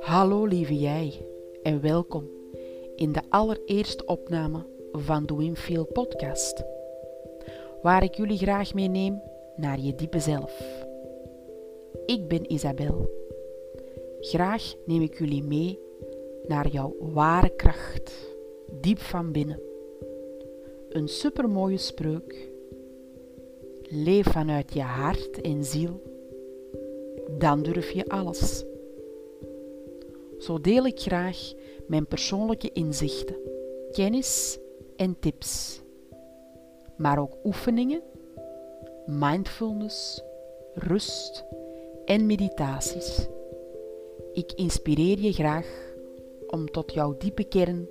Hallo lieve jij en welkom in de allereerste opname van de Winfield podcast, waar ik jullie graag meeneem naar je diepe zelf. Ik ben Isabel. Graag neem ik jullie mee naar jouw ware kracht, diep van binnen. Een supermooie spreuk. Leef vanuit je hart en ziel, dan durf je alles. Zo deel ik graag mijn persoonlijke inzichten, kennis en tips, maar ook oefeningen, mindfulness, rust en meditaties. Ik inspireer je graag om tot jouw diepe kern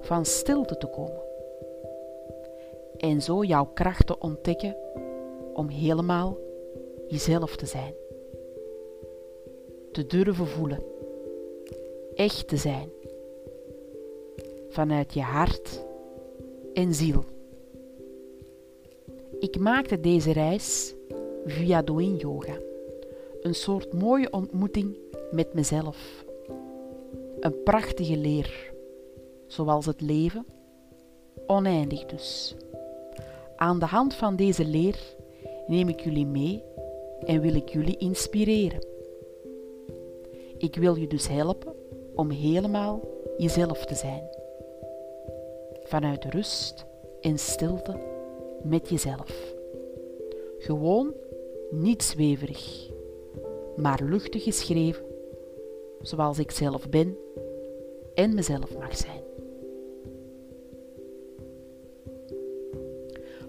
van stilte te komen en zo jouw kracht te ontdekken om helemaal jezelf te zijn. Te durven voelen echt te zijn. Vanuit je hart en ziel. Ik maakte deze reis via Doin Yoga. Een soort mooie ontmoeting met mezelf. Een prachtige leer, zoals het leven, oneindig dus. Aan de hand van deze leer neem ik jullie mee en wil ik jullie inspireren. Ik wil je dus helpen om helemaal jezelf te zijn. Vanuit rust en stilte met jezelf. Gewoon niet zweverig, maar luchtig geschreven, zoals ik zelf ben en mezelf mag zijn.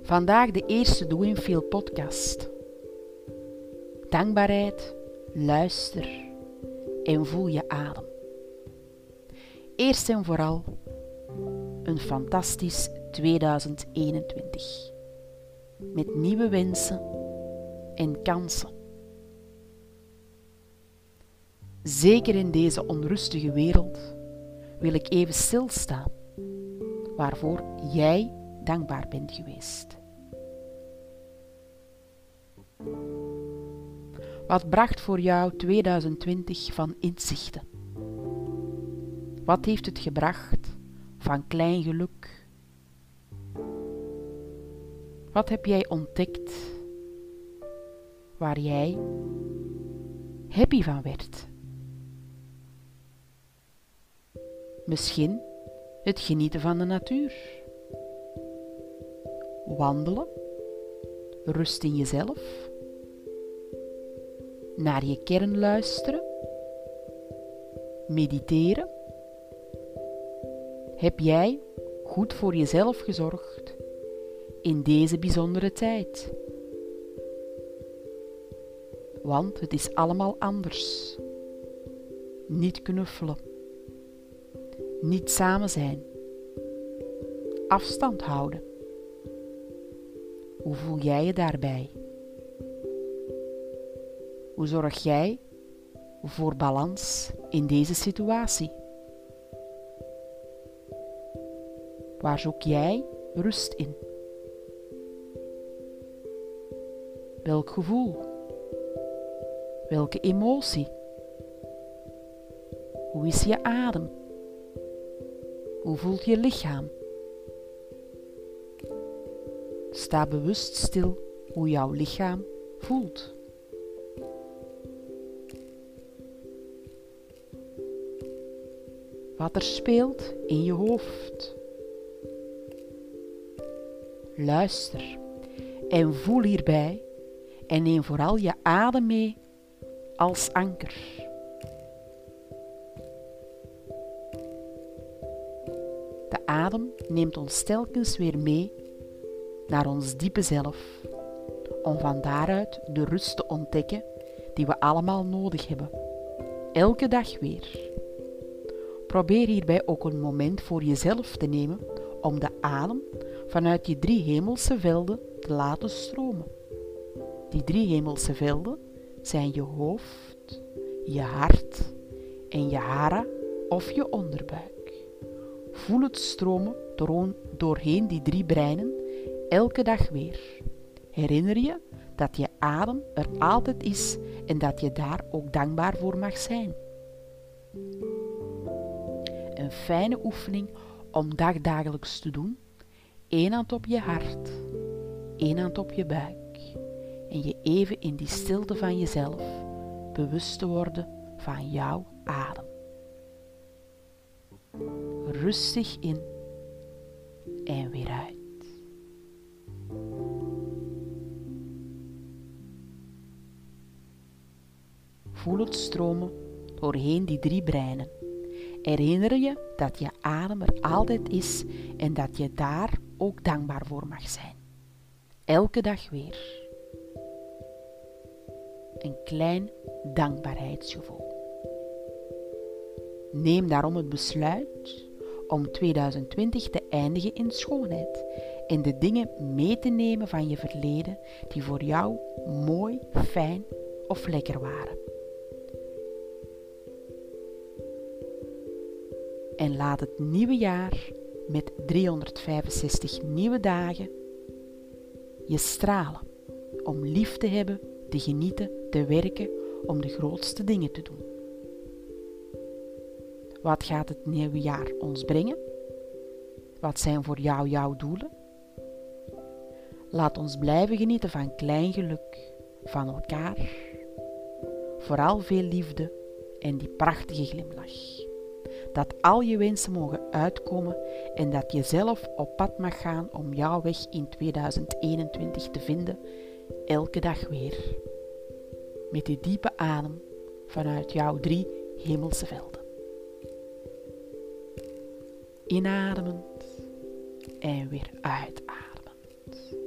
Vandaag de eerste Doing Feel podcast. Dankbaarheid, luister en voel je adem eerst en vooral een fantastisch 2021. Met nieuwe wensen en kansen. Zeker in deze onrustige wereld wil ik even stilstaan waarvoor jij dankbaar bent geweest. Wat bracht voor jou 2020 van inzichten? Wat heeft het gebracht van klein geluk? Wat heb jij ontdekt waar jij happy van werd? Misschien het genieten van de natuur. Wandelen, rust in jezelf, naar je kern luisteren, mediteren heb jij goed voor jezelf gezorgd in deze bijzondere tijd? Want het is allemaal anders. Niet knuffelen. Niet samen zijn. Afstand houden. Hoe voel jij je daarbij? Hoe zorg jij voor balans in deze situatie? Waar zoek jij rust in? Welk gevoel? Welke emotie? Hoe is je adem? Hoe voelt je lichaam? Sta bewust stil hoe jouw lichaam voelt. Wat er speelt in je hoofd. Luister en voel hierbij en neem vooral je adem mee als anker. De adem neemt ons telkens weer mee naar ons diepe zelf, om van daaruit de rust te ontdekken die we allemaal nodig hebben. Elke dag weer. Probeer hierbij ook een moment voor jezelf te nemen om de adem vanuit die drie hemelse velden te laten stromen. Die drie hemelse velden zijn je hoofd, je hart en je hara of je onderbuik. Voel het stromen doorheen die drie breinen elke dag weer. Herinner je dat je adem er altijd is en dat je daar ook dankbaar voor mag zijn. Een fijne oefening om dagdagelijks te doen. Eén hand op je hart, één hand op je buik. En je even in die stilte van jezelf bewust te worden van jouw adem. Rustig in en weer uit. Voel het stromen doorheen die drie breinen. Herinner je dat je adem er altijd is en dat je daar ook dankbaar voor mag zijn. Elke dag weer. Een klein dankbaarheidsgevoel. Neem daarom het besluit om 2020 te eindigen in schoonheid en de dingen mee te nemen van je verleden die voor jou mooi, fijn of lekker waren. En laat het nieuwe jaar met 365 nieuwe dagen je stralen om lief te hebben, te genieten, te werken, om de grootste dingen te doen. Wat gaat het nieuwe jaar ons brengen? Wat zijn voor jou jouw doelen? Laat ons blijven genieten van klein geluk, van elkaar. Vooral veel liefde en die prachtige glimlach. Dat al je wensen mogen uitkomen en dat je zelf op pad mag gaan om jouw weg in 2021 te vinden, elke dag weer. Met die diepe adem vanuit jouw drie hemelse velden inademend en weer uitademend.